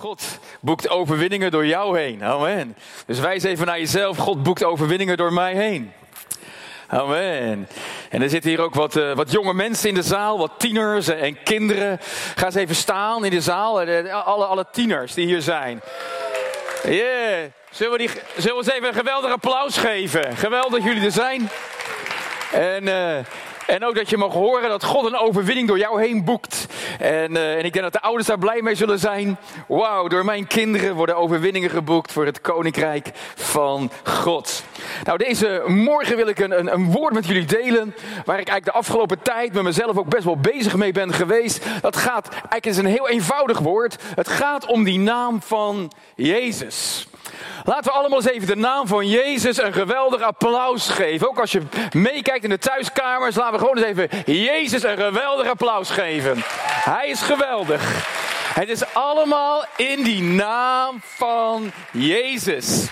God boekt overwinningen door jou heen. Amen. Dus wijs even naar jezelf. God boekt overwinningen door mij heen. Amen. En er zitten hier ook wat, uh, wat jonge mensen in de zaal, wat tieners en, kinderen. Ga eens even staan in de zaal. Alle, alle tieners die hier zijn. Yeah. Zullen we, die, zullen we eens even een geweldig applaus geven? Geweldig dat jullie er zijn. En, uh, en ook dat je mag horen dat God een overwinning door jou heen boekt. En, uh, en ik denk dat de ouders daar blij mee zullen zijn. Wauw, door mijn kinderen worden overwinningen geboekt voor het koninkrijk van God. Nou, deze morgen wil ik een, een, een woord met jullie delen. Waar ik eigenlijk de afgelopen tijd met mezelf ook best wel bezig mee ben geweest. Dat gaat, eigenlijk is een heel eenvoudig woord. Het gaat om die naam van Jezus. Laten we allemaal eens even de naam van Jezus een geweldig applaus geven. Ook als je meekijkt in de thuiskamers, laten we gewoon eens even Jezus een geweldig applaus geven. Hij is geweldig. Het is allemaal in die naam van Jezus.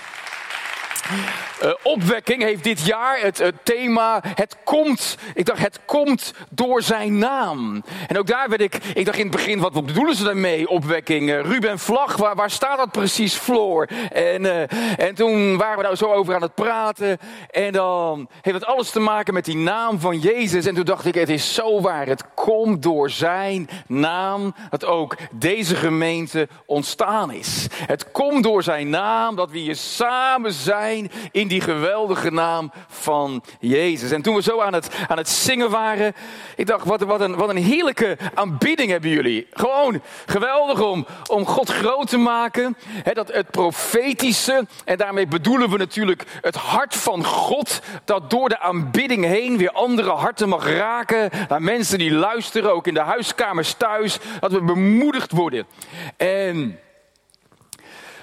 Uh, opwekking heeft dit jaar het, het, thema Het komt. Ik dacht, het komt door zijn naam. En ook daar werd ik, ik dacht in het begin, wat bedoelen ze daarmee, opwekking? Uh, Ruben Vlag, waar, waar staat dat precies, Floor? En, en toen waren we daar zo over aan het praten. En dan heeft het alles te maken met die naam van Jezus. En toen dacht ik, het is zo waar. Het komt door zijn naam dat ook deze gemeente ontstaan is. Het komt door zijn naam dat we hier samen zijn in die geweldige naam van Jezus. En toen we zo aan het, aan het zingen waren, ik dacht, wat, wat, een, wat een heerlijke aanbidding hebben jullie. Gewoon geweldig om, om God groot te maken. dat het profetische, en daarmee bedoelen we natuurlijk het hart van God, dat door de aanbidding heen weer andere harten mag raken. Naar mensen die luisteren, ook in de huiskamers thuis, dat we bemoedigd worden. En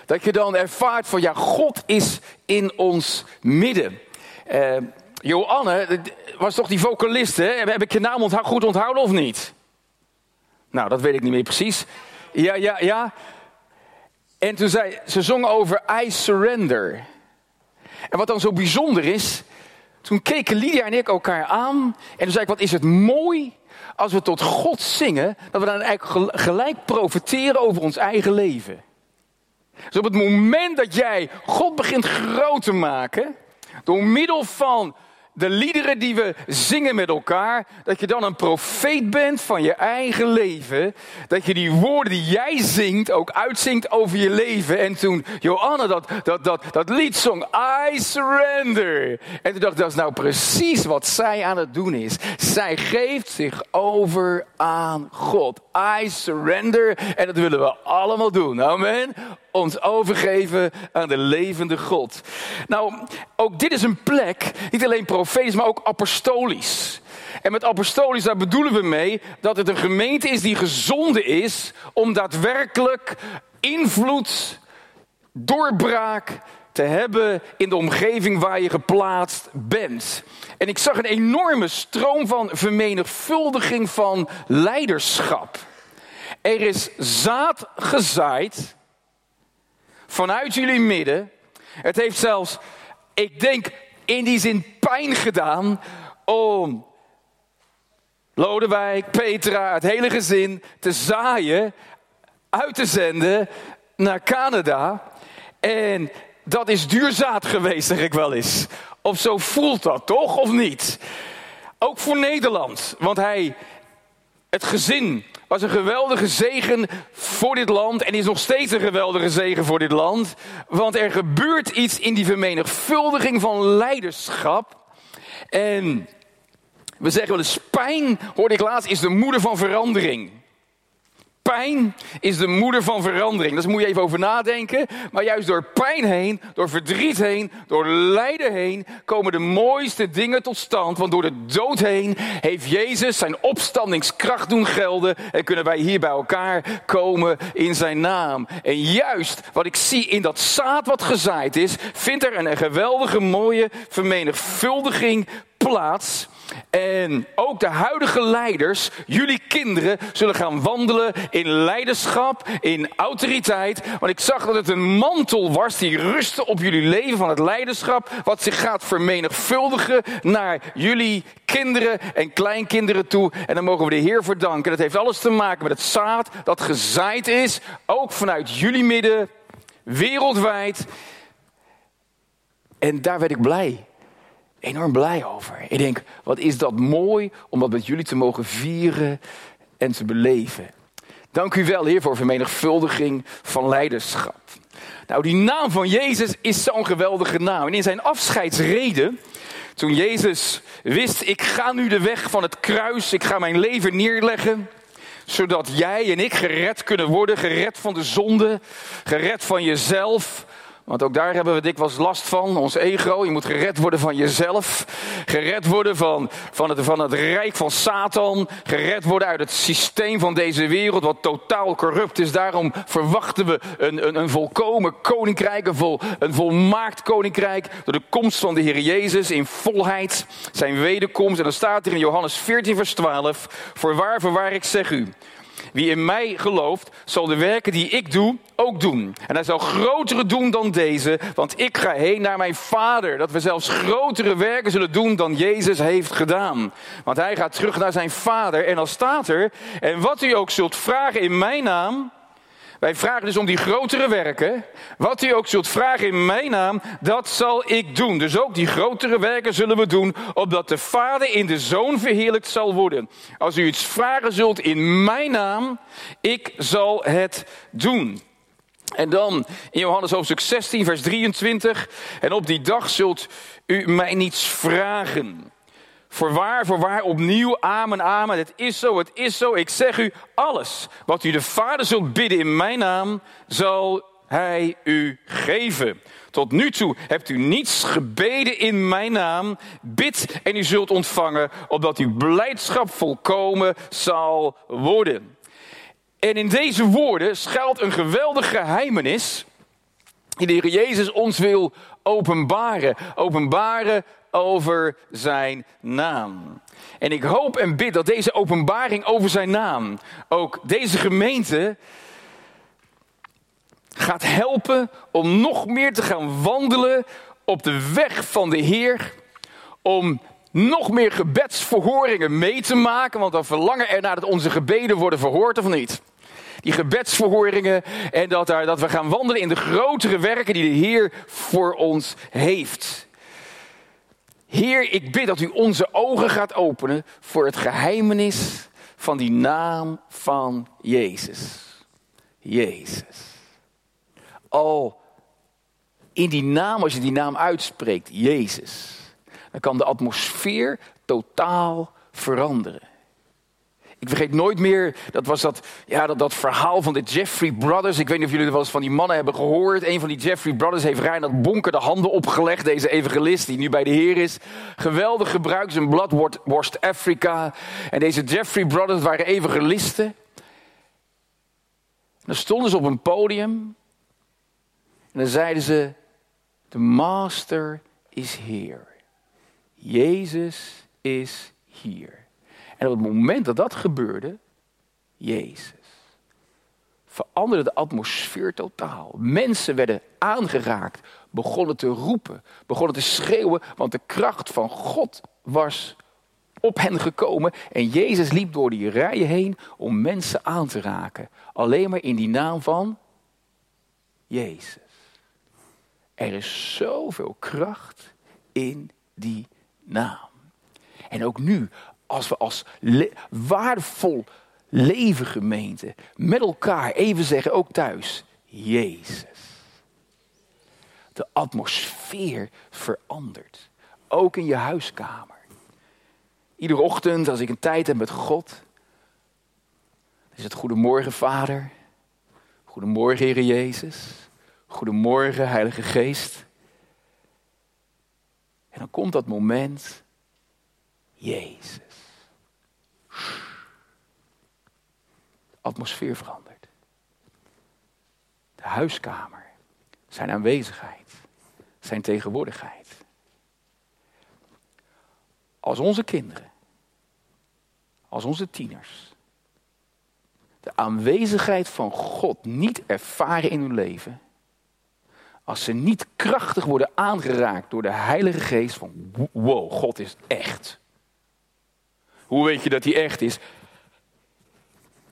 dat je dan ervaart van ja, God is in ons midden. Uh, Joanne was toch die vocaliste? Heb ik je naam goed onthouden of niet? Nou, dat weet ik niet meer precies. Ja, ja, ja. En toen zei ze zong over I surrender. En wat dan zo bijzonder is, toen keken Lydia en ik elkaar aan. En toen zei ik, wat is het mooi als we tot God zingen, dat we dan eigenlijk gelijk profiteren over ons eigen leven. Dus op het moment dat jij God begint groot te maken, door middel van de liederen die we zingen met elkaar, dat je dan een profeet bent van je eigen leven. Dat je die woorden die jij zingt ook uitzingt over je leven. En toen Johanna dat, dat, dat, dat lied zong, I surrender. En toen dacht ik, dat is nou precies wat zij aan het doen is. Zij geeft zich over aan God. I surrender. En dat willen we allemaal doen. Amen ons overgeven aan de levende God. Nou, ook dit is een plek, niet alleen profetisch, maar ook apostolisch. En met apostolisch, daar bedoelen we mee dat het een gemeente is die gezonden is om daadwerkelijk invloed, doorbraak te hebben in de omgeving waar je geplaatst bent. En ik zag een enorme stroom van vermenigvuldiging van leiderschap. Er is zaad gezaaid vanuit jullie midden. Het heeft zelfs, ik denk, in die zin pijn gedaan om Lodewijk, Petra, het hele gezin te zaaien, uit te zenden naar Canada. En dat is duurzaad geweest, zeg ik wel eens. Of zo voelt dat toch, of niet? Ook voor Nederland, want hij, het gezin was een geweldige zegen voor dit land en is nog steeds een geweldige zegen voor dit land. Want er gebeurt iets in die vermenigvuldiging van leiderschap. En we zeggen wel eens, pijn, hoorde ik laatst, is de moeder van verandering. Pijn is de moeder van verandering. Daar moet je even over nadenken. Maar juist door pijn heen, door verdriet heen, door lijden heen, komen de mooiste dingen tot stand. Want door de dood heen heeft Jezus zijn opstandingskracht doen gelden. En kunnen wij hier bij elkaar komen in zijn naam. En juist wat ik zie in dat zaad wat gezaaid is, vindt er een geweldige mooie vermenigvuldiging plaats en ook de huidige leiders, jullie kinderen, zullen gaan wandelen in leiderschap, in autoriteit. Want ik zag dat het een mantel was die rustte op jullie leven van het leiderschap, wat zich gaat vermenigvuldigen naar jullie kinderen en kleinkinderen toe. En dan mogen we de Heer voor danken. Dat heeft alles te maken met het zaad dat gezaaid is, ook vanuit jullie midden, wereldwijd. En daar werd ik blij enorm blij over. Ik denk, wat is dat mooi om dat met jullie te mogen vieren en te beleven. Dank u wel, Heer, voor vermenigvuldiging van leiderschap. Nou, die naam van Jezus is zo'n geweldige naam. En in zijn afscheidsreden, toen Jezus wist, ik ga nu de weg van het kruis, ik ga mijn leven neerleggen, zodat jij en ik gered kunnen worden, gered van de zonde, gered van jezelf, want ook daar hebben we dikwijls last van, ons ego. Je moet gered worden van jezelf. Gered worden van, van, het, van het rijk van Satan. Gered worden uit het systeem van deze wereld, wat totaal corrupt is. Daarom verwachten we een, een, een volkomen koninkrijk, een, vol, volmaakt koninkrijk. Door de komst van de Heer Jezus in volheid, zijn wederkomst. En dan staat er in Johannes 14, vers 12: Voorwaar, voorwaar, ik zeg u. Wie in mij gelooft, zal de werken die ik doe ook doen. En hij zal grotere doen dan deze, want ik ga heen naar mijn Vader. Dat we zelfs grotere werken zullen doen dan Jezus heeft gedaan. Want hij gaat terug naar zijn Vader. En dan staat er, en wat u ook zult vragen in mijn naam, wij vragen dus om die grotere werken. Wat u ook zult vragen in mijn naam, dat zal ik doen. Dus ook die grotere werken zullen we doen, opdat de Vader in de Zoon verheerlijkt zal worden. Als u iets vragen zult in mijn naam, ik zal het doen. En dan in Johannes hoofdstuk 16, vers 23. En op die dag zult u mij niets vragen. Voorwaar, voorwaar, opnieuw, amen, amen. Het is zo, het is zo. Ik zeg u, alles wat u de Vader zult bidden in mijn naam, zal hij u geven. Tot nu toe hebt u niets gebeden in mijn naam. Bid en u zult ontvangen, opdat uw blijdschap volkomen zal worden. En in deze woorden schuilt een geweldige geheimenis die de Heer Jezus ons wil openbaren. Openbaren over zijn naam. En ik hoop en bid dat deze openbaring over zijn naam ook deze gemeente gaat helpen om nog meer te gaan wandelen op de weg van de Heer. Om nog meer gebedsverhoringen mee te maken, want we verlangen ernaar dat onze gebeden worden verhoord of niet. Die gebedsverhoringen en dat, daar, dat we gaan wandelen in de grotere werken die de Heer voor ons heeft. Heer, ik bid dat u onze ogen gaat openen voor het geheimenis van die naam van Jezus. Jezus. Al in die naam, als je die naam uitspreekt, Jezus, dan kan de atmosfeer totaal veranderen. Ik vergeet nooit meer, dat was dat, ja, dat, dat verhaal van de Jeffrey Brothers. Ik weet niet of jullie er wel eens van die mannen hebben gehoord. Een van die Jeffrey Brothers heeft Reinhard Bonker de handen opgelegd. Deze evangelist die nu bij de Heer is. Geweldig gebruikt zijn blad Worst Africa. En deze Jeffrey Brothers waren evangelisten. En dan stonden ze op een podium. En dan zeiden ze, de master is here. Jezus is hier. En op het moment dat dat gebeurde, Jezus, veranderde de atmosfeer totaal. Mensen werden aangeraakt, begonnen te roepen, begonnen te schreeuwen, want de kracht van God was op hen gekomen. En Jezus liep door die rijen heen om mensen aan te raken. Alleen maar in die naam van Jezus. Er is zoveel kracht in die naam. En ook nu, als we als waardevol leven gemeente met elkaar even zeggen, ook thuis, Jezus. De atmosfeer verandert. Ook in je huiskamer. Iedere ochtend als ik een tijd heb met God, is het goedemorgen Vader. Goedemorgen Heer Jezus. Goedemorgen Heilige Geest. En dan komt dat moment, Jezus. Atmosfeer verandert. De huiskamer, zijn aanwezigheid, zijn tegenwoordigheid. als onze kinderen, als onze tieners, de aanwezigheid van God niet ervaren in hun leven, als ze niet krachtig worden aangeraakt door de Heilige Geest van wow, God is echt. Hoe weet je dat hij echt is?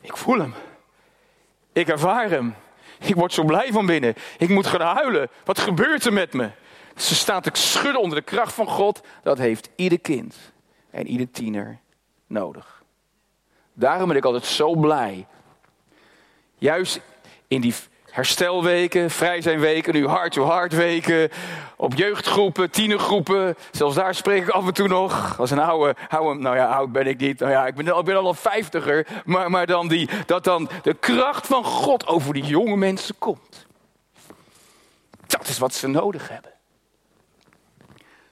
Ik voel hem. Ik ervaar hem. Ik word zo blij van binnen. Ik moet gaan huilen. Wat gebeurt er met me? Ze staan te schudden onder de kracht van God. Dat heeft ieder kind en ieder tiener nodig. Daarom ben ik altijd zo blij. Juist in die herstelweken, vrij zijn weken, nu hard to hard weken, op jeugdgroepen, tienergroepen. Zelfs daar spreek ik af en toe nog. Als een oude, oude nou ja, oud ben ik niet. Nou ja, ik ben, ik ben al een vijftiger. Maar, maar dan die, dat dan de kracht van God over die jonge mensen komt. Dat is wat ze nodig hebben.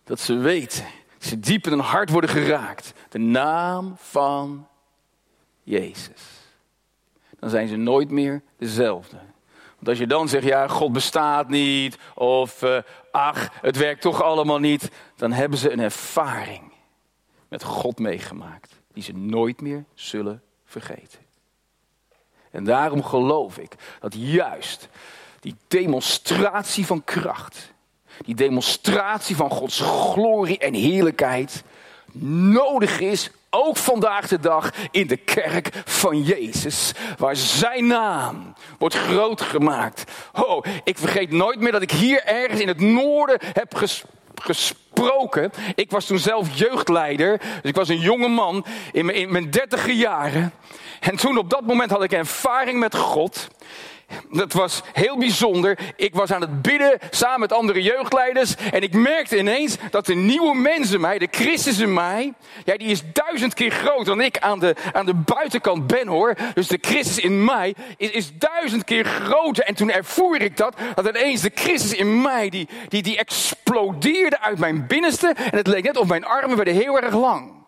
Dat ze weten, ze diep in hun hart worden geraakt. De naam van Jezus. Dan zijn ze nooit meer dezelfde. Want als je dan zegt, ja, God bestaat niet, of uh, ach, het werkt toch allemaal niet, dan hebben ze een ervaring met God meegemaakt, die ze nooit meer zullen vergeten. En daarom geloof ik dat juist die demonstratie van kracht, die demonstratie van Gods glorie en heerlijkheid nodig is ook vandaag de dag in de kerk van Jezus, waar zijn naam wordt groot gemaakt. Oh, ik vergeet nooit meer dat ik hier ergens in het noorden heb gesproken. Ik was toen zelf jeugdleider, dus ik was een jonge man in mijn, in jaren. En toen op dat moment had ik ervaring met God. Dat was heel bijzonder. Ik was aan het bidden samen met andere jeugdleiders. En ik merkte ineens dat de nieuwe mens in mij, de Christus in mij. Ja, die is duizend keer groter dan ik aan de, aan de buitenkant ben hoor. Dus de Christus in mij is, is duizend keer groter. En toen ervoer ik dat. Dat ineens de Christus in mij, die, die, die explodeerde uit mijn binnenste. En het leek net of mijn armen werden heel erg lang.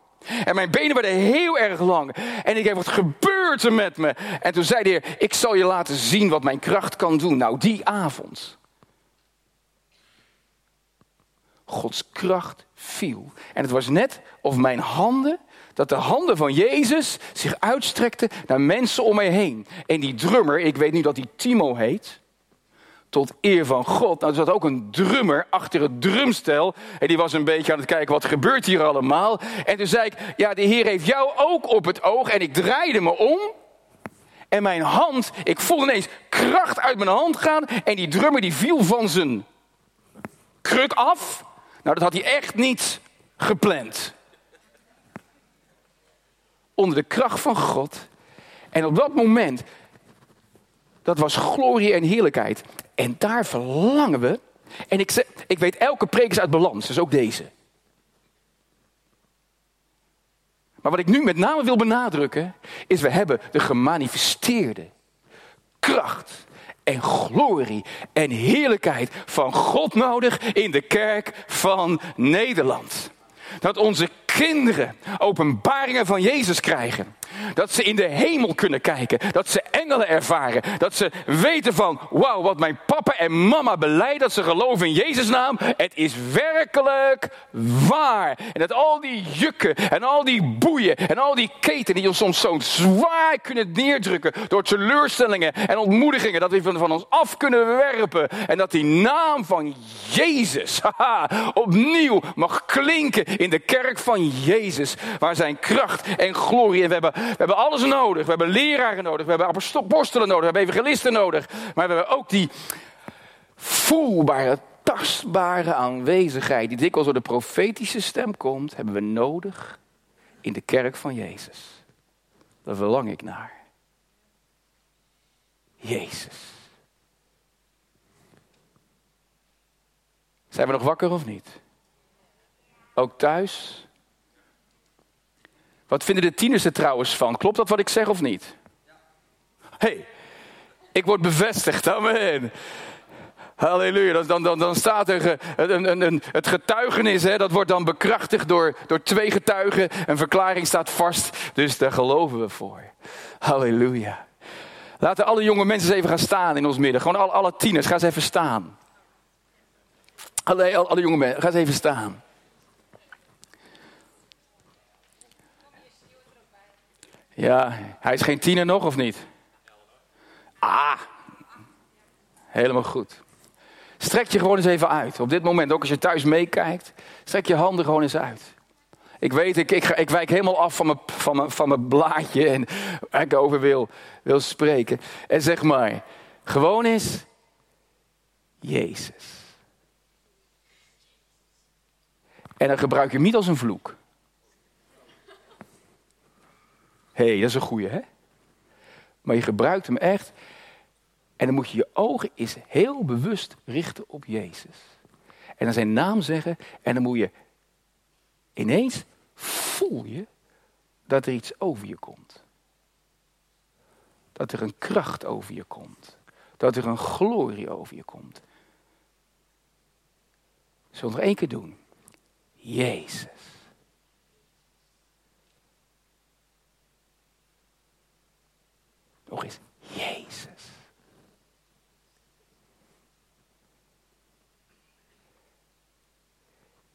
En mijn benen werden heel erg lang. En ik heb wat gebeurt er met me? En toen zei de Heer, ik zal je laten zien wat mijn kracht kan doen. Nou, die avond. Gods kracht viel. En het was net of mijn handen, dat de handen van Jezus zich uitstrekten naar mensen om mij heen. En die drummer, ik weet nu dat hij Timo heet tot eer van God. Nou, er zat ook een drummer achter het drumstel. En die was een beetje aan het kijken, wat gebeurt hier allemaal? En toen zei ik, ja, de Heer heeft jou ook op het oog. En ik draaide me om. En mijn hand, ik voelde ineens kracht uit mijn hand gaan. En die drummer die viel van zijn kruk af. Nou, dat had hij echt niet gepland. Onder de kracht van God. En op dat moment, dat was glorie en heerlijkheid. En daar verlangen we. En ik, ik weet elke preek uit balans, dus ook deze. Maar wat ik nu met name wil benadrukken, is we hebben de gemanifesteerde kracht en glorie en heerlijkheid van God nodig in de kerk van Nederland. Dat onze kinderen openbaringen van Jezus krijgen. Dat ze in de hemel kunnen kijken. Dat ze engelen ervaren. Dat ze weten van, wauw, wat mijn papa en mama beleid dat ze geloven in Jezus naam. Het is werkelijk waar. En dat al die jukken en al die boeien en al die keten die ons soms zo zwaar kunnen neerdrukken. Door teleurstellingen en ontmoedigingen. Dat we van ons af kunnen werpen. En dat die naam van Jezus haha, opnieuw mag klinken in de kerk van Jezus. Waar zijn kracht en glorie. En we hebben we hebben alles nodig. We hebben leraren nodig. We hebben apostelen nodig. We hebben evangelisten nodig. Maar we hebben ook die voelbare, tastbare aanwezigheid. Die dikwijls door de profetische stem komt. Hebben we nodig in de kerk van Jezus. Daar verlang ik naar. Jezus. Zijn we nog wakker of niet? Ook thuis? Wat vinden de tieners er trouwens van? Klopt dat wat ik zeg of niet? hey, ik word bevestigd. Amen. Halleluja. Dan, dan, dan staat er een, een, een, het getuigenis, hè, dat wordt dan bekrachtigd door, door twee getuigen. Een verklaring staat vast, dus daar geloven we voor. Halleluja. Laten alle jonge mensen eens even gaan staan in ons midden. Gewoon alle, alle tieners, ga eens even staan. Alle, alle, alle jonge mensen, ga eens even staan. Ja, hij is geen tiener nog of niet? Ah, helemaal goed. Strek je gewoon eens even uit. Op dit moment, ook als je thuis meekijkt, strek je handen gewoon eens uit. Ik weet, ik, ik, ik wijk helemaal af van mijn, van, mijn, van mijn blaadje en waar ik over wil, wil spreken. En zeg maar, gewoon eens Jezus. En dan gebruik je niet als een vloek. Hé, hey, dat is een goeie, hè? Maar je gebruikt hem echt. En dan moet je je ogen eens heel bewust richten op Jezus. En dan zijn naam zeggen. En dan moet je ineens voel je dat er iets over je komt. Dat er een kracht over je komt. Dat er een glorie over je komt. Zullen we nog één keer doen? Jezus. Nog eens, Jezus.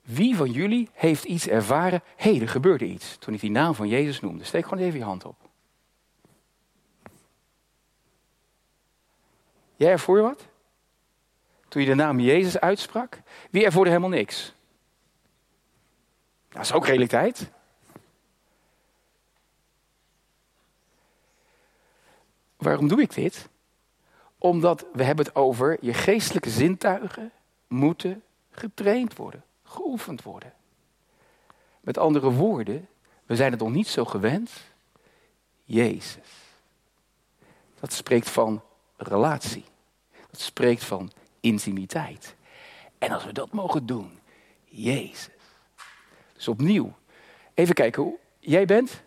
Wie van jullie heeft iets ervaren? Hé, hey, er gebeurde iets toen ik die naam van Jezus noemde. Steek gewoon even je hand op. Jij ervoer wat? Toen je de naam Jezus uitsprak? Wie ervoerde helemaal niks? Dat is ook realiteit. Waarom doe ik dit? Omdat we hebben het over je geestelijke zintuigen moeten getraind worden, geoefend worden. Met andere woorden, we zijn het nog niet zo gewend. Jezus. Dat spreekt van relatie. Dat spreekt van intimiteit. En als we dat mogen doen, Jezus. Dus opnieuw, even kijken hoe jij bent.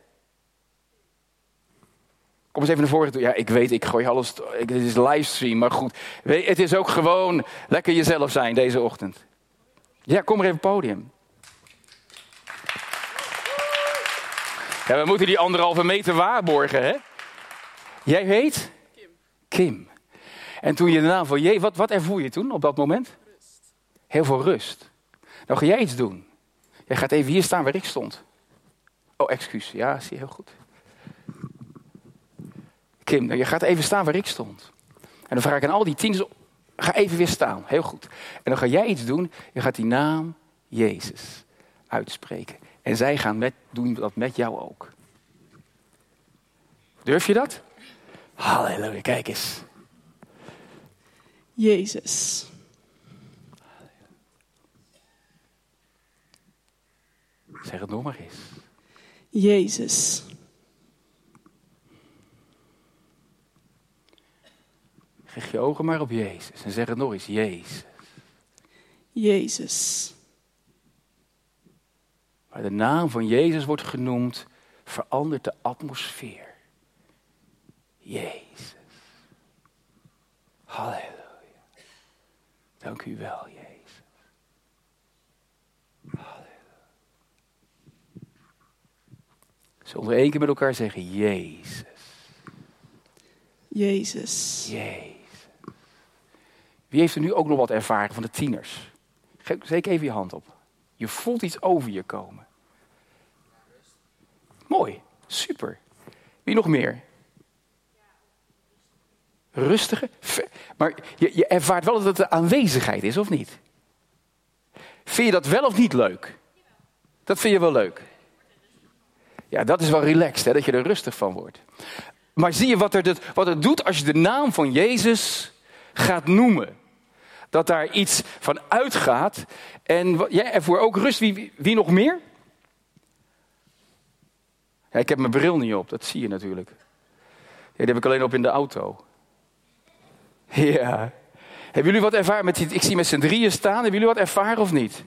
Kom eens even naar voren. Ja, ik weet, ik gooi alles. Het is livestream, maar goed. Het is ook gewoon lekker jezelf zijn deze ochtend. Ja, kom maar even op het podium. Ja, we moeten die anderhalve meter waarborgen, hè? Jij heet? Kim. Kim. En toen je de naam van je, wat, wat ervoer je toen op dat moment? Rust. Heel veel rust. Nou ga jij iets doen. Jij gaat even hier staan waar ik stond. Oh, excuus. Ja, zie je heel goed. Kim, nou, je gaat even staan waar ik stond. En dan vraag ik aan al die tieners, ga even weer staan. Heel goed. En dan ga jij iets doen. Je gaat die naam Jezus uitspreken. En zij gaan met, doen dat met jou ook. Durf je dat? Halleluja, kijk eens. Jezus. Zeg het nog maar eens. Jezus. Richt je ogen maar op Jezus en zeg het nog eens. Jezus. Jezus. Waar de naam van Jezus wordt genoemd, verandert de atmosfeer. Jezus. Halleluja. Dank u wel, Jezus. Halleluja. Zullen we één keer met elkaar zeggen, Jezus. Jezus. Jezus. Wie heeft er nu ook nog wat ervaren van de tieners? Zeker even je hand op. Je voelt iets over je komen. Mooi, super. Wie nog meer? Rustige. Maar je, je ervaart wel dat het de aanwezigheid is, of niet? Vind je dat wel of niet leuk? Dat vind je wel leuk. Ja, dat is wel relaxed, hè, dat je er rustig van wordt. Maar zie je wat, er, wat het doet als je de naam van Jezus gaat noemen? Dat daar iets van uitgaat. En jij ervoer ook rust. Wie, wie nog meer? Ja, ik heb mijn bril niet op, dat zie je natuurlijk. Ja, die heb ik alleen op in de auto. Ja. Hebben jullie wat ervaren met die, ik zie met z'n drieën staan. Hebben jullie wat ervaren of niet?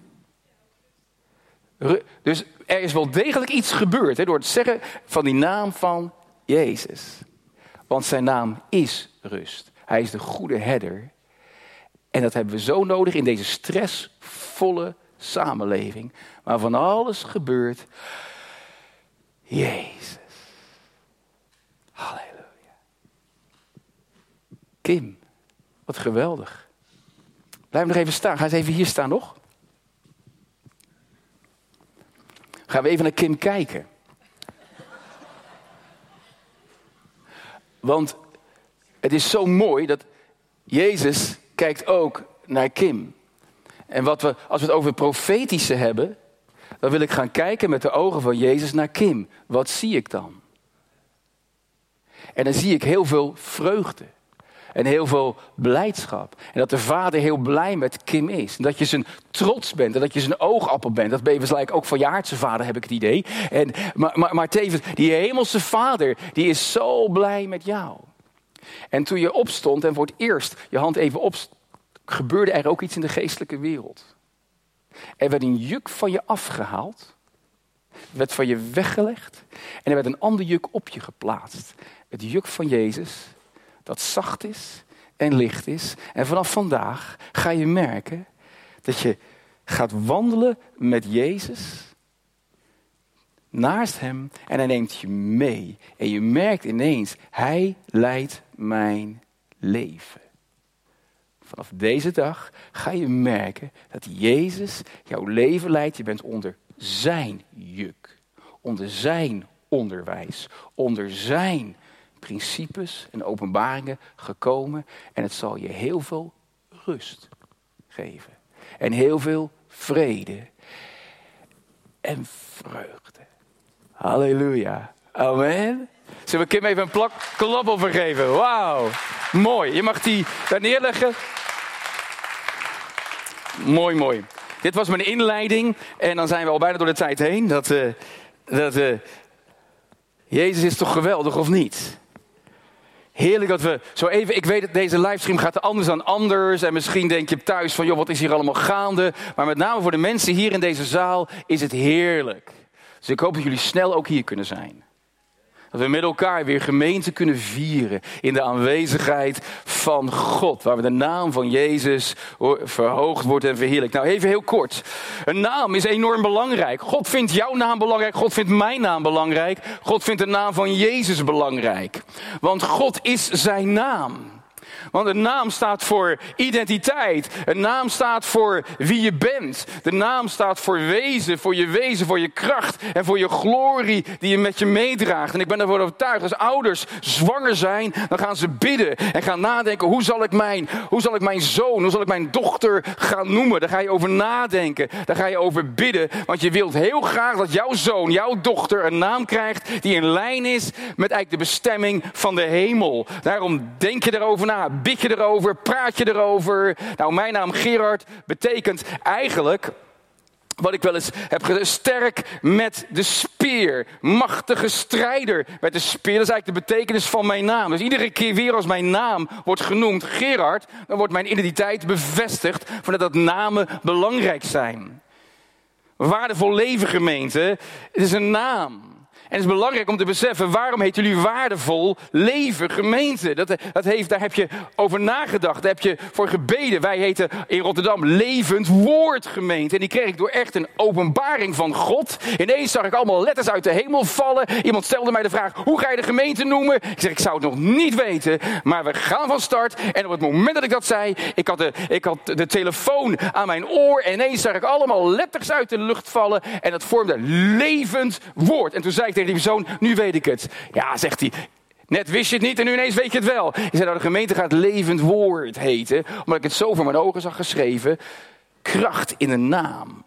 Dus er is wel degelijk iets gebeurd hè, door het zeggen van die naam van Jezus. Want zijn naam is rust. Hij is de goede herder. En dat hebben we zo nodig in deze stressvolle samenleving. Waar van alles gebeurt. Jezus. Halleluja. Kim, wat geweldig. Blijf nog even staan. Ga eens even hier staan nog. Gaan we even naar Kim kijken. Want het is zo mooi dat Jezus kijkt ook naar Kim. En wat we, als we het over profetische hebben, dan wil ik gaan kijken met de ogen van Jezus naar Kim. Wat zie ik dan? En dan zie ik heel veel vreugde. En heel veel blijdschap. En dat de vader heel blij met Kim is. En dat je zijn trots bent. En dat je zijn oogappel bent. Dat ben je ook van je aardse vader, heb ik het idee. En, maar, maar, maar tevens, die hemelse vader, die is zo blij met jou. En toen je opstond en voor het eerst je hand even op, gebeurde er ook iets in de geestelijke wereld. Er werd een juk van je afgehaald. werd van je weggelegd. En er werd een ander juk op je geplaatst. Het juk van Jezus dat zacht is en licht is. En vanaf vandaag ga je merken dat je gaat wandelen met Jezus naast Hem en Hij neemt je mee. En je merkt ineens, Hij leidt mijn leven. Vanaf deze dag ga je merken dat Jezus jouw leven leidt. Je bent onder Zijn juk, onder Zijn onderwijs, onder Zijn principes en openbaringen gekomen. En het zal je heel veel rust geven. En heel veel vrede. En vreugde. Halleluja. Amen. Zullen we Kim even een plak klap over geven? Wauw. Mooi. Je mag die daar neerleggen. Mooi, mooi. Dit was mijn inleiding. En dan zijn we al bijna door de tijd heen. Dat, uh, dat uh, Jezus is toch geweldig, of niet? Heerlijk dat we zo even. Ik weet dat deze livestream gaat anders dan anders. En misschien denk je thuis van, joh, wat is hier allemaal gaande? Maar met name voor de mensen hier in deze zaal is het heerlijk. Dus ik hoop dat jullie snel ook hier kunnen zijn. Dat we met elkaar weer gemeente kunnen vieren in de aanwezigheid van God. Waar de naam van Jezus verhoogd wordt en verheerlijkt. Nou, even heel kort. Een naam is enorm belangrijk. God vindt jouw naam belangrijk. God vindt mijn naam belangrijk. God vindt de naam van Jezus belangrijk. Want God is zijn naam. Want een naam staat voor identiteit. Een naam staat voor wie je bent. De naam staat voor wezen, voor je wezen, voor je kracht en voor je glorie die je met je meedraagt. En ik ben ervoor overtuigd, als ouders zwanger zijn, dan gaan ze bidden en gaan nadenken, hoe zal ik mijn, hoe zal ik mijn zoon, hoe zal ik mijn dochter gaan noemen? Daar ga je over nadenken, daar ga je over bidden, want je wilt heel graag dat jouw zoon, jouw dochter een naam krijgt die in lijn is met eigenlijk de bestemming van de hemel. Daarom denk je erover na, bid je erover, praat je erover. Nou, mijn naam Gerard betekent eigenlijk wat ik wel eens heb gezegd, sterk met de speer. Machtige strijder met de speer. Dat is eigenlijk de betekenis van mijn naam. Dus iedere keer weer als mijn naam wordt genoemd, Gerard, dan wordt mijn identiteit bevestigd van dat namen belangrijk zijn. Waardevol leven gemeente, het is een naam. En het is belangrijk om te beseffen, waarom heet jullie waardevol leven, gemeente? Dat, dat heeft, daar heb je over nagedacht, daar heb je voor gebeden. Wij heten in Rotterdam levend woord, gemeente. En die kreeg ik door echt een openbaring van God. Ineens zag ik allemaal letters uit de hemel vallen. Iemand stelde mij de vraag, hoe ga je de gemeente noemen? Ik zeg, ik zou het nog niet weten, maar we gaan van start. En op het moment dat ik dat zei, ik had de, ik had de telefoon aan mijn oor. En ineens zag ik allemaal letters uit de lucht vallen. En dat vormde levend woord. En toen zei tegen die persoon, nu weet ik het. Ja, zegt hij, Net wist je het niet en nu ineens weet je het wel. Je zei nou, de gemeente gaat levend woord heten, omdat ik het zo voor mijn ogen zag geschreven. Kracht in de naam.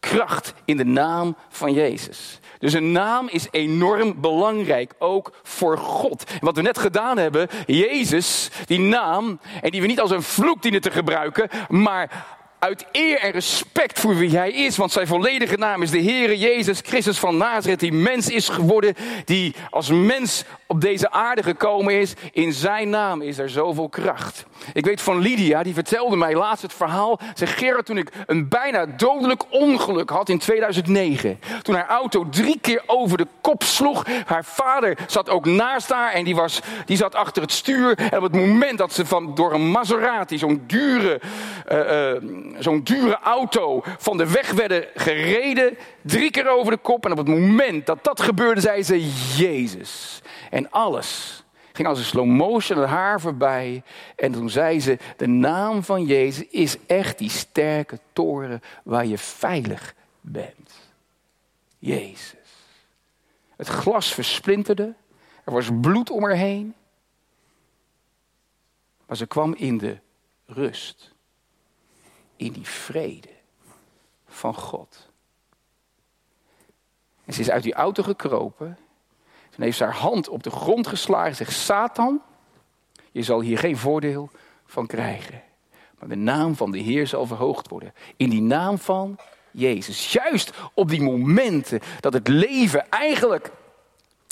Kracht in de naam van Jezus. Dus een naam is enorm belangrijk, ook voor God. En wat we net gedaan hebben, Jezus, die naam, en die we niet als een vloek dienen te gebruiken, maar uit eer en respect voor wie hij is. Want zijn volledige naam is de Heere Jezus Christus van Nazareth. Die mens is geworden. Die als mens op deze aarde gekomen is. In zijn naam is er zoveel kracht. Ik weet van Lydia, die vertelde mij laatst het verhaal. Ze Gerard, toen ik een bijna dodelijk ongeluk had in 2009. Toen haar auto drie keer over de kop sloeg. Haar vader zat ook naast haar en die, was, die zat achter het stuur. En op het moment dat ze van, door een Maserati, zo'n dure, uh, uh, zo'n dure auto, van de weg werden gereden. Drie keer over de kop. En op het moment dat dat gebeurde, zei ze: Jezus. En alles ging als een slow motion het haar voorbij. En toen zei ze, de naam van Jezus is echt die sterke toren waar je veilig bent. Jezus. Het glas versplinterde. Er was bloed om haar heen. Maar ze kwam in de rust. In die vrede van God. En ze is uit die auto gekropen. Toen heeft haar hand op de grond geslagen en zegt: Satan, je zal hier geen voordeel van krijgen. Maar de naam van de Heer zal verhoogd worden. In die naam van Jezus. Juist op die momenten dat het leven eigenlijk.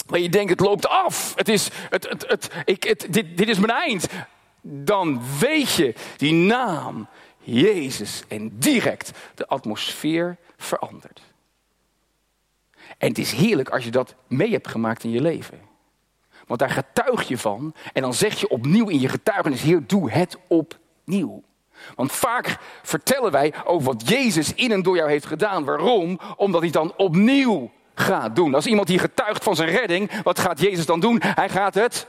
Waar je denkt, het loopt af. Het is, het, het, het, ik, het, dit, dit is mijn eind. Dan weet je, die naam Jezus. En direct de atmosfeer verandert. En het is heerlijk als je dat mee hebt gemaakt in je leven. Want daar getuig je van. En dan zeg je opnieuw in je getuigenis: Heer, doe het opnieuw. Want vaak vertellen wij over wat Jezus in en door jou heeft gedaan. Waarom? Omdat hij dan opnieuw gaat doen. Als iemand hier getuigt van zijn redding, wat gaat Jezus dan doen? Hij gaat het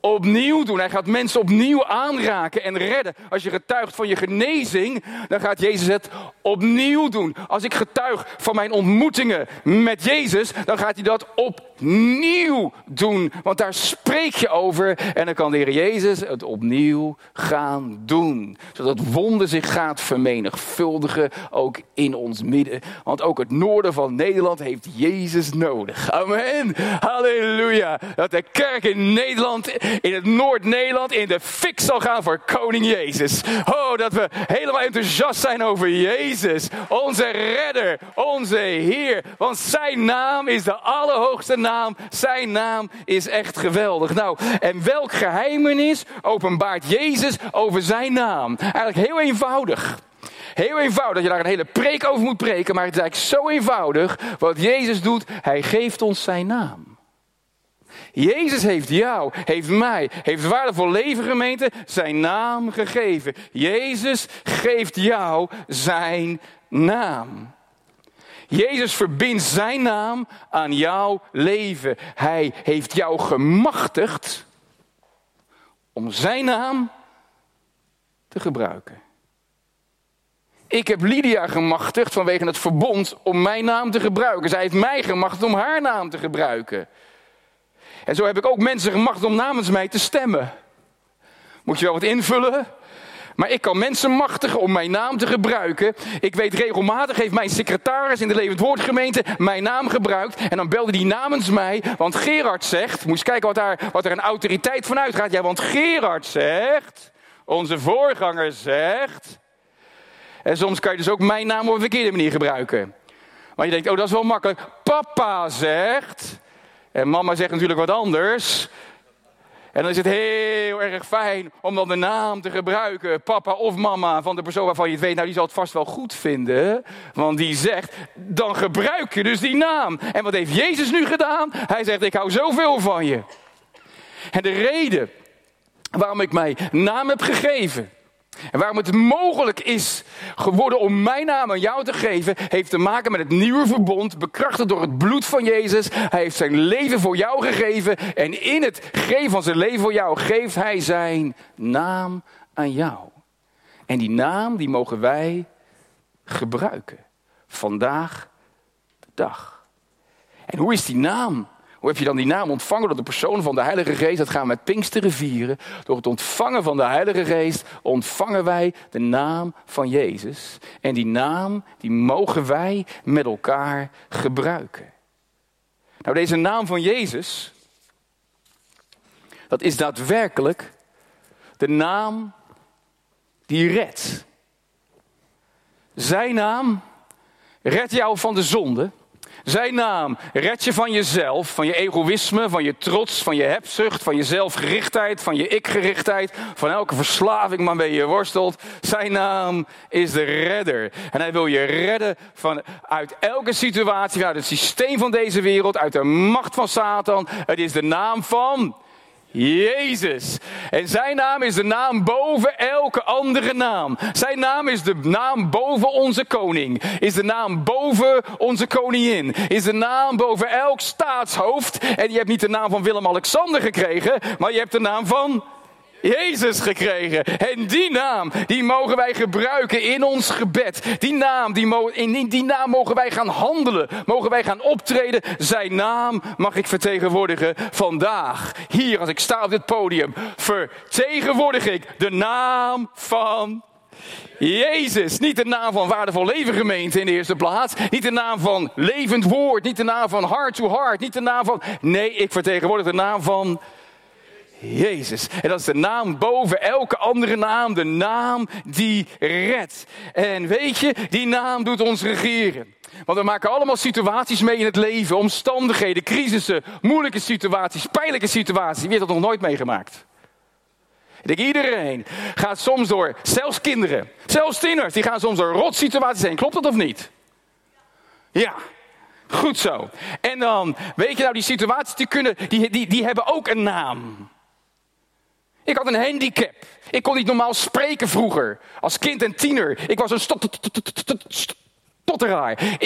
opnieuw doen. Hij gaat mensen opnieuw aanraken en redden. Als je getuigt van je genezing, dan gaat Jezus het opnieuw doen. Als ik getuig van mijn ontmoetingen met Jezus, dan gaat hij dat opnieuw doen. Want daar spreek je over en dan kan de Heer Jezus het opnieuw gaan doen. Zodat wonder zich gaat vermenigvuldigen, ook in ons midden. Want ook het noorden van Nederland heeft Jezus nodig. Amen. Halleluja. Dat de kerk in Nederland in het Noord-Nederland in de fik zal gaan voor koning Jezus. Oh, dat we helemaal enthousiast zijn over Jezus. Onze redder, onze Heer. Want zijn naam is de allerhoogste naam. Zijn naam is echt geweldig. Nou, en welk geheimenis openbaart Jezus over zijn naam? Eigenlijk heel eenvoudig. Heel eenvoudig dat je daar een hele preek over moet preken, maar het is eigenlijk zo eenvoudig. Wat Jezus doet, hij geeft ons zijn naam. Jezus heeft jou, heeft mij, heeft waardevol leven gemeente zijn naam gegeven. Jezus geeft jou zijn naam. Jezus verbindt zijn naam aan jouw leven. Hij heeft jou gemachtigd om zijn naam te gebruiken. Ik heb Lydia gemachtigd vanwege het verbond om mijn naam te gebruiken. Zij heeft mij gemachtigd om haar naam te gebruiken. En zo heb ik ook mensen gemacht om namens mij te stemmen. Moet je wel wat invullen? Maar ik kan mensen machtigen om mijn naam te gebruiken. Ik weet regelmatig heeft mijn secretaris in de Levend Woordgemeente mijn naam gebruikt. En dan belde die namens mij. Want Gerard zegt, moet je kijken wat, daar, wat er een autoriteit van uitgaat. Ja, want Gerard zegt, onze voorganger zegt. En soms kan je dus ook mijn naam op een verkeerde manier gebruiken. Maar je denkt, oh dat is wel makkelijk. Papa zegt. En mama zegt natuurlijk wat anders. En dan is het heel erg fijn om dan de naam te gebruiken, papa of mama, van de persoon waarvan je het weet, nou die zal het vast wel goed vinden. Want die zegt, dan gebruik je dus die naam. En wat heeft Jezus nu gedaan? Hij zegt, ik hou zoveel van je. En de reden waarom ik mij naam heb gegeven, en waarom het mogelijk is geworden om mijn naam aan jou te geven, heeft te maken met het nieuwe verbond, bekrachtigd door het bloed van Jezus. Hij heeft zijn leven voor jou gegeven en in het geven van zijn leven voor jou geeft hij zijn naam aan jou. En die naam die mogen wij gebruiken. Vandaag de dag. En hoe is die naam? Hoe heb je dan die naam ontvangen door de persoon van de Heilige Geest? Dat gaan we met Pinksteren vieren. Door het ontvangen van de Heilige Geest ontvangen wij de naam van Jezus. En die naam, die mogen wij met elkaar gebruiken. Nou, deze naam van Jezus, dat is daadwerkelijk de naam die redt. Zijn naam redt jou van de zonde. Zijn naam red je van jezelf, van je egoïsme, van je trots, van je hebzucht, van je zelfgerichtheid, van je ikgerichtheid, van elke verslaving waarmee je worstelt. Zijn naam is de redder. En hij wil je redden van, uit elke situatie, uit het systeem van deze wereld, uit de macht van Satan. Het is de naam van Jezus. En zijn naam is de naam boven elke andere naam. Zijn naam is de naam boven onze koning. Is de naam boven onze koningin. Is de naam boven elk staatshoofd. En je hebt niet de naam van Willem-Alexander gekregen, maar je hebt de naam van Jezus gekregen. En die naam, die mogen wij gebruiken in ons gebed. Die naam, die in die naam mogen wij gaan handelen. Mogen wij gaan optreden. Zijn naam mag ik vertegenwoordigen vandaag. Hier, als ik sta op dit podium, vertegenwoordig ik de naam van Jezus, niet de naam van waardevol leven gemeente in de eerste plaats. Niet de naam van levend woord. Niet de naam van heart to heart. Niet de naam van. Nee, ik vertegenwoordig de naam van Jezus. En dat is de naam boven elke andere naam. De naam die redt. En weet je, die naam doet ons regeren. Want we maken allemaal situaties mee in het leven. Omstandigheden, crisissen, moeilijke situaties, pijnlijke situaties. Wie heeft dat nog nooit meegemaakt? Ik denk iedereen gaat soms door, zelfs kinderen, zelfs tieners, die gaan soms door rotsituaties heen. Klopt dat of niet? Ja, goed zo. En dan, weet je nou, die situaties die, kunnen, die, die, die hebben ook een naam. Ik had een handicap. Ik kon niet normaal spreken vroeger. Als kind en tiener. Ik was een stotteraar.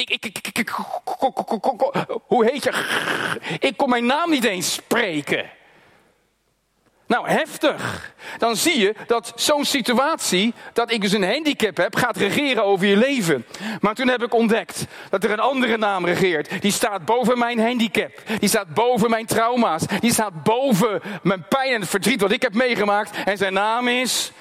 Hoe heet je? Ik kon mijn naam niet eens spreken. Nou, heftig. Dan zie je dat zo'n situatie, dat ik dus een handicap heb, gaat regeren over je leven. Maar toen heb ik ontdekt dat er een andere naam regeert. Die staat boven mijn handicap. Die staat boven mijn trauma's. Die staat boven mijn pijn en het verdriet wat ik heb meegemaakt. En zijn naam is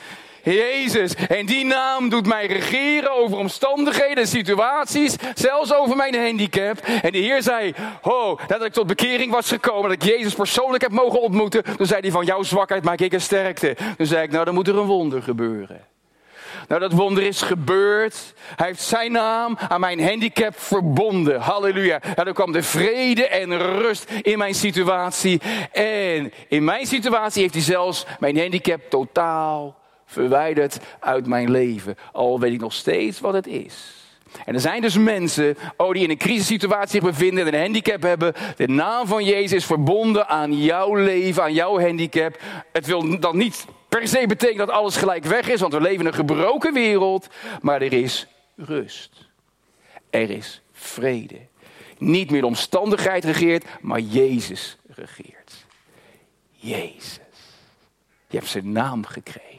Jezus. En die naam doet mij regeren over omstandigheden en situaties, zelfs over mijn handicap. En de Heer zei, oh, dat ik tot bekering was gekomen, dat ik Jezus persoonlijk heb mogen ontmoeten. Toen zei hij, van jouw zwakheid maak ik een sterkte. Toen zei ik, nou dan moet er een wonder gebeuren. Nou, dat wonder is gebeurd. Hij heeft zijn naam aan mijn handicap verbonden. Halleluja. En er kwam de vrede en rust in mijn situatie. En in mijn situatie heeft hij zelfs mijn handicap totaal verwijderd uit mijn leven. Al weet ik nog steeds wat het is. En er zijn dus mensen oh, die in een crisissituatie zich bevinden en een handicap hebben. De naam van Jezus is verbonden aan jouw leven, aan jouw handicap. Het wil dan niet per se betekenen dat alles gelijk weg is, want we leven in een gebroken wereld. Maar er is rust. Er is vrede. Niet meer de omstandigheid regeert, maar Jezus regeert. Jezus. Je hebt zijn naam gekregen.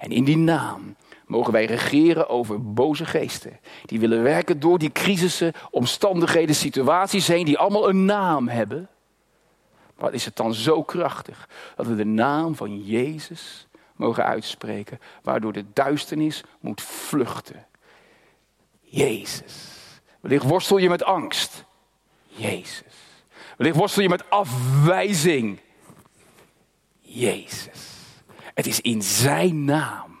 En in die naam mogen wij regeren over boze geesten. Die willen werken door die crisissen, omstandigheden, situaties heen, die allemaal een naam hebben. Wat is het dan zo krachtig dat we de naam van Jezus mogen uitspreken, waardoor de duisternis moet vluchten. Jezus. Wellicht worstel je met angst. Jezus. Wellicht worstel je met afwijzing. Jezus. Het is in zijn naam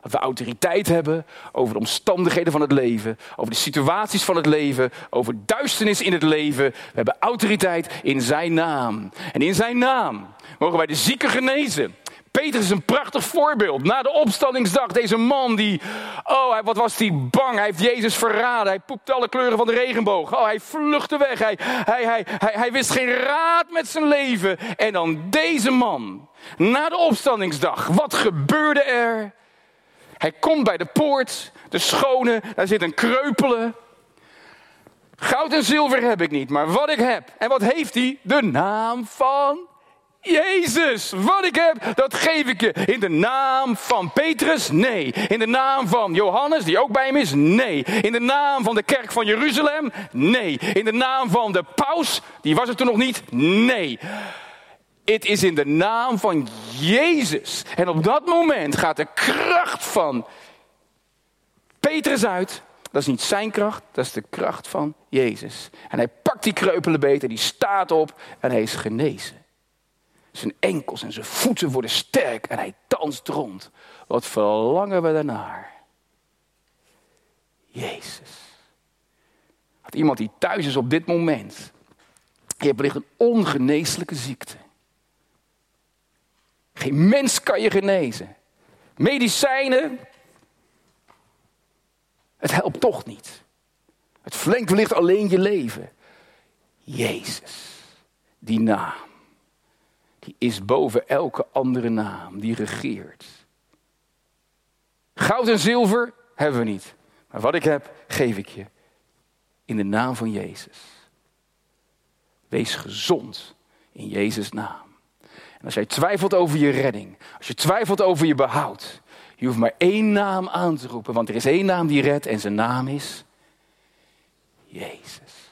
dat we autoriteit hebben over de omstandigheden van het leven, over de situaties van het leven, over duisternis in het leven. We hebben autoriteit in zijn naam. En in zijn naam mogen wij de zieken genezen. Peter is een prachtig voorbeeld. Na de opstandingsdag, deze man die, oh, wat was die bang. Hij heeft Jezus verraden. Hij poepte alle kleuren van de regenboog. Oh, hij vluchtte weg. Hij, hij, hij, hij wist geen raad met zijn leven. En dan deze man, na de opstandingsdag, wat gebeurde er? Hij komt bij de poort, de schone, daar zit een kreupele. Goud en zilver heb ik niet, maar wat ik heb. En wat heeft hij? De naam van Jezus, wat ik heb, dat geef ik je. In de naam van Petrus? Nee. In de naam van Johannes, die ook bij hem is? Nee. In de naam van de kerk van Jeruzalem? Nee. In de naam van de paus, die was er toen nog niet? Nee. Het is in de naam van Jezus. En op dat moment gaat de kracht van Petrus uit. Dat is niet zijn kracht, dat is de kracht van Jezus. En hij pakt die kreupele beter, die staat op en hij is genezen. Zijn enkels en zijn voeten worden sterk en hij danst rond. Wat verlangen we daarnaar? Jezus. Had iemand die thuis is op dit moment. Je hebt wellicht een ongeneeslijke ziekte. Geen mens kan je genezen. Medicijnen, het helpt toch niet. Het verlengt wellicht alleen je leven. Jezus, die naam, die is boven elke andere naam, die regeert. Goud en zilver hebben we niet. Maar wat ik heb, geef ik je. In de naam van Jezus. Wees gezond in Jezus' naam. En als jij twijfelt over je redding, als je twijfelt over je behoud, je hoeft maar één naam aan te roepen, want er is één naam die redt en zijn naam is Jezus.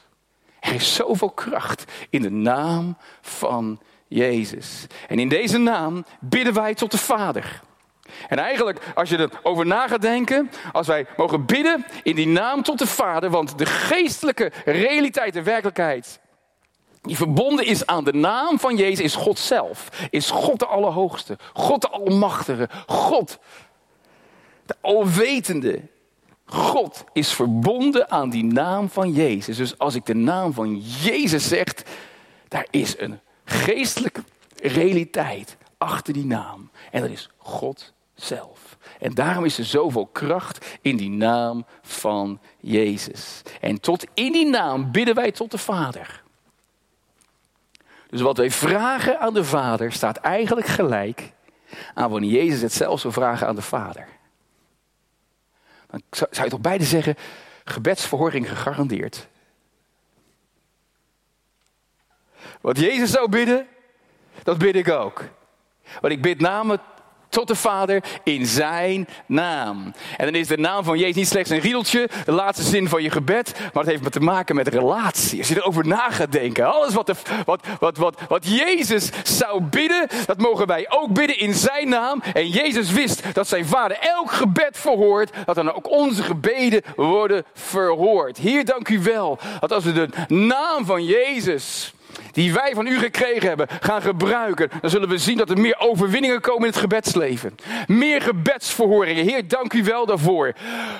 Er is zoveel kracht in de naam van Jezus. En in deze naam bidden wij tot de Vader. En eigenlijk, als je erover na gaat denken, als wij mogen bidden in die naam tot de Vader, want de geestelijke realiteit en werkelijkheid die verbonden is aan de naam van Jezus, is God zelf. Is God de Allerhoogste, God de Almachtige, God de Alwetende. God is verbonden aan die naam van Jezus. Dus als ik de naam van Jezus zeg, daar is een geestelijke realiteit achter die naam. En dat is God zelf. En daarom is er zoveel kracht in die naam van Jezus. En tot in die naam bidden wij tot de Vader. Dus wat wij vragen aan de Vader staat eigenlijk gelijk aan wanneer Jezus het zelf zou vragen aan de Vader. Dan zou je toch beide zeggen, gebedsverhoring gegarandeerd. Wat Jezus zou bidden, dat bid ik ook. Want ik bid namelijk tot de Vader in zijn naam. En dan is de naam van Jezus niet slechts een riedeltje, de laatste zin van je gebed, maar het heeft te maken met relatie. Als je erover na gaat denken, alles wat, de, wat, wat, wat, wat Jezus zou bidden, dat mogen wij ook bidden in zijn naam. En Jezus wist dat zijn Vader elk gebed verhoort, dat dan ook onze gebeden worden verhoord. Hier dank u wel, dat als we de naam van Jezus die wij van u gekregen hebben, gaan gebruiken, dan zullen we zien dat er meer overwinningen komen in het gebedsleven. Meer gebedsverhoringen. Heer, dank u wel daarvoor.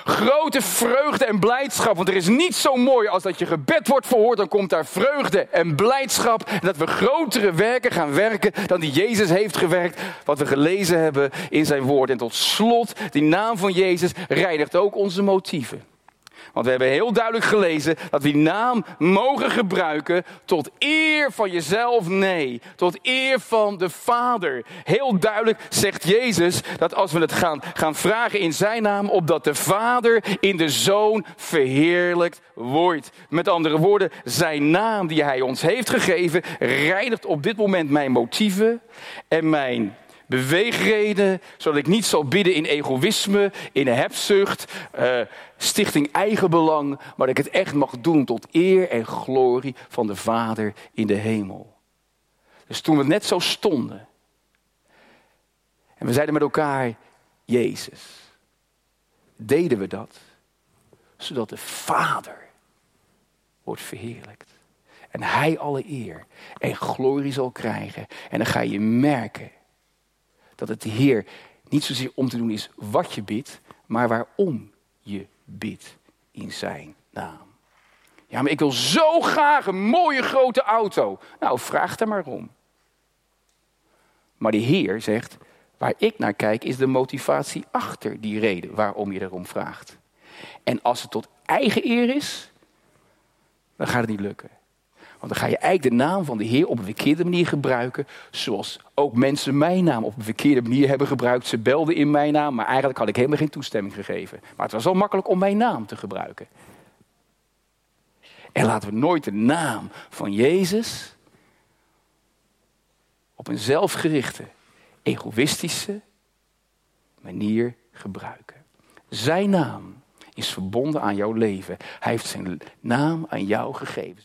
Grote vreugde en blijdschap, want er is niets zo mooi als dat je gebed wordt verhoord, dan komt daar vreugde en blijdschap. En dat we grotere werken gaan werken dan die Jezus heeft gewerkt, wat we gelezen hebben in zijn woord. En tot slot, die naam van Jezus reinigt ook onze motieven. Want we hebben heel duidelijk gelezen dat we die naam mogen gebruiken tot eer van jezelf, nee, tot eer van de Vader. Heel duidelijk zegt Jezus dat als we het gaan, gaan vragen in zijn naam, opdat de Vader in de Zoon verheerlijkt wordt. Met andere woorden, zijn naam die hij ons heeft gegeven, reinigt op dit moment mijn motieven en mijn beweegreden, zodat ik niet zal bidden in egoïsme, in hebzucht, uh, stichting eigenbelang, maar dat ik het echt mag doen tot eer en glorie van de Vader in de hemel. Dus toen we net zo stonden en we zeiden met elkaar, Jezus, deden we dat, zodat de Vader wordt verheerlijkt. En hij alle eer en glorie zal krijgen. En dan ga je merken dat het de Heer niet zozeer om te doen is wat je bidt, maar waarom je bidt in zijn naam. Ja, maar ik wil zo graag een mooie grote auto. Nou, vraag er maar om. Maar de Heer zegt, waar ik naar kijk, is de motivatie achter die reden waarom je erom vraagt. En als het tot eigen eer is, dan gaat het niet lukken. Want dan ga je eigenlijk de naam van de Heer op een verkeerde manier gebruiken. Zoals ook mensen mijn naam op een verkeerde manier hebben gebruikt. Ze belden in mijn naam, maar eigenlijk had ik helemaal geen toestemming gegeven. Maar het was wel makkelijk om mijn naam te gebruiken. En laten we nooit de naam van Jezus op een zelfgerichte, egoïstische manier gebruiken. Zijn naam is verbonden aan jouw leven. Hij heeft zijn naam aan jou gegeven.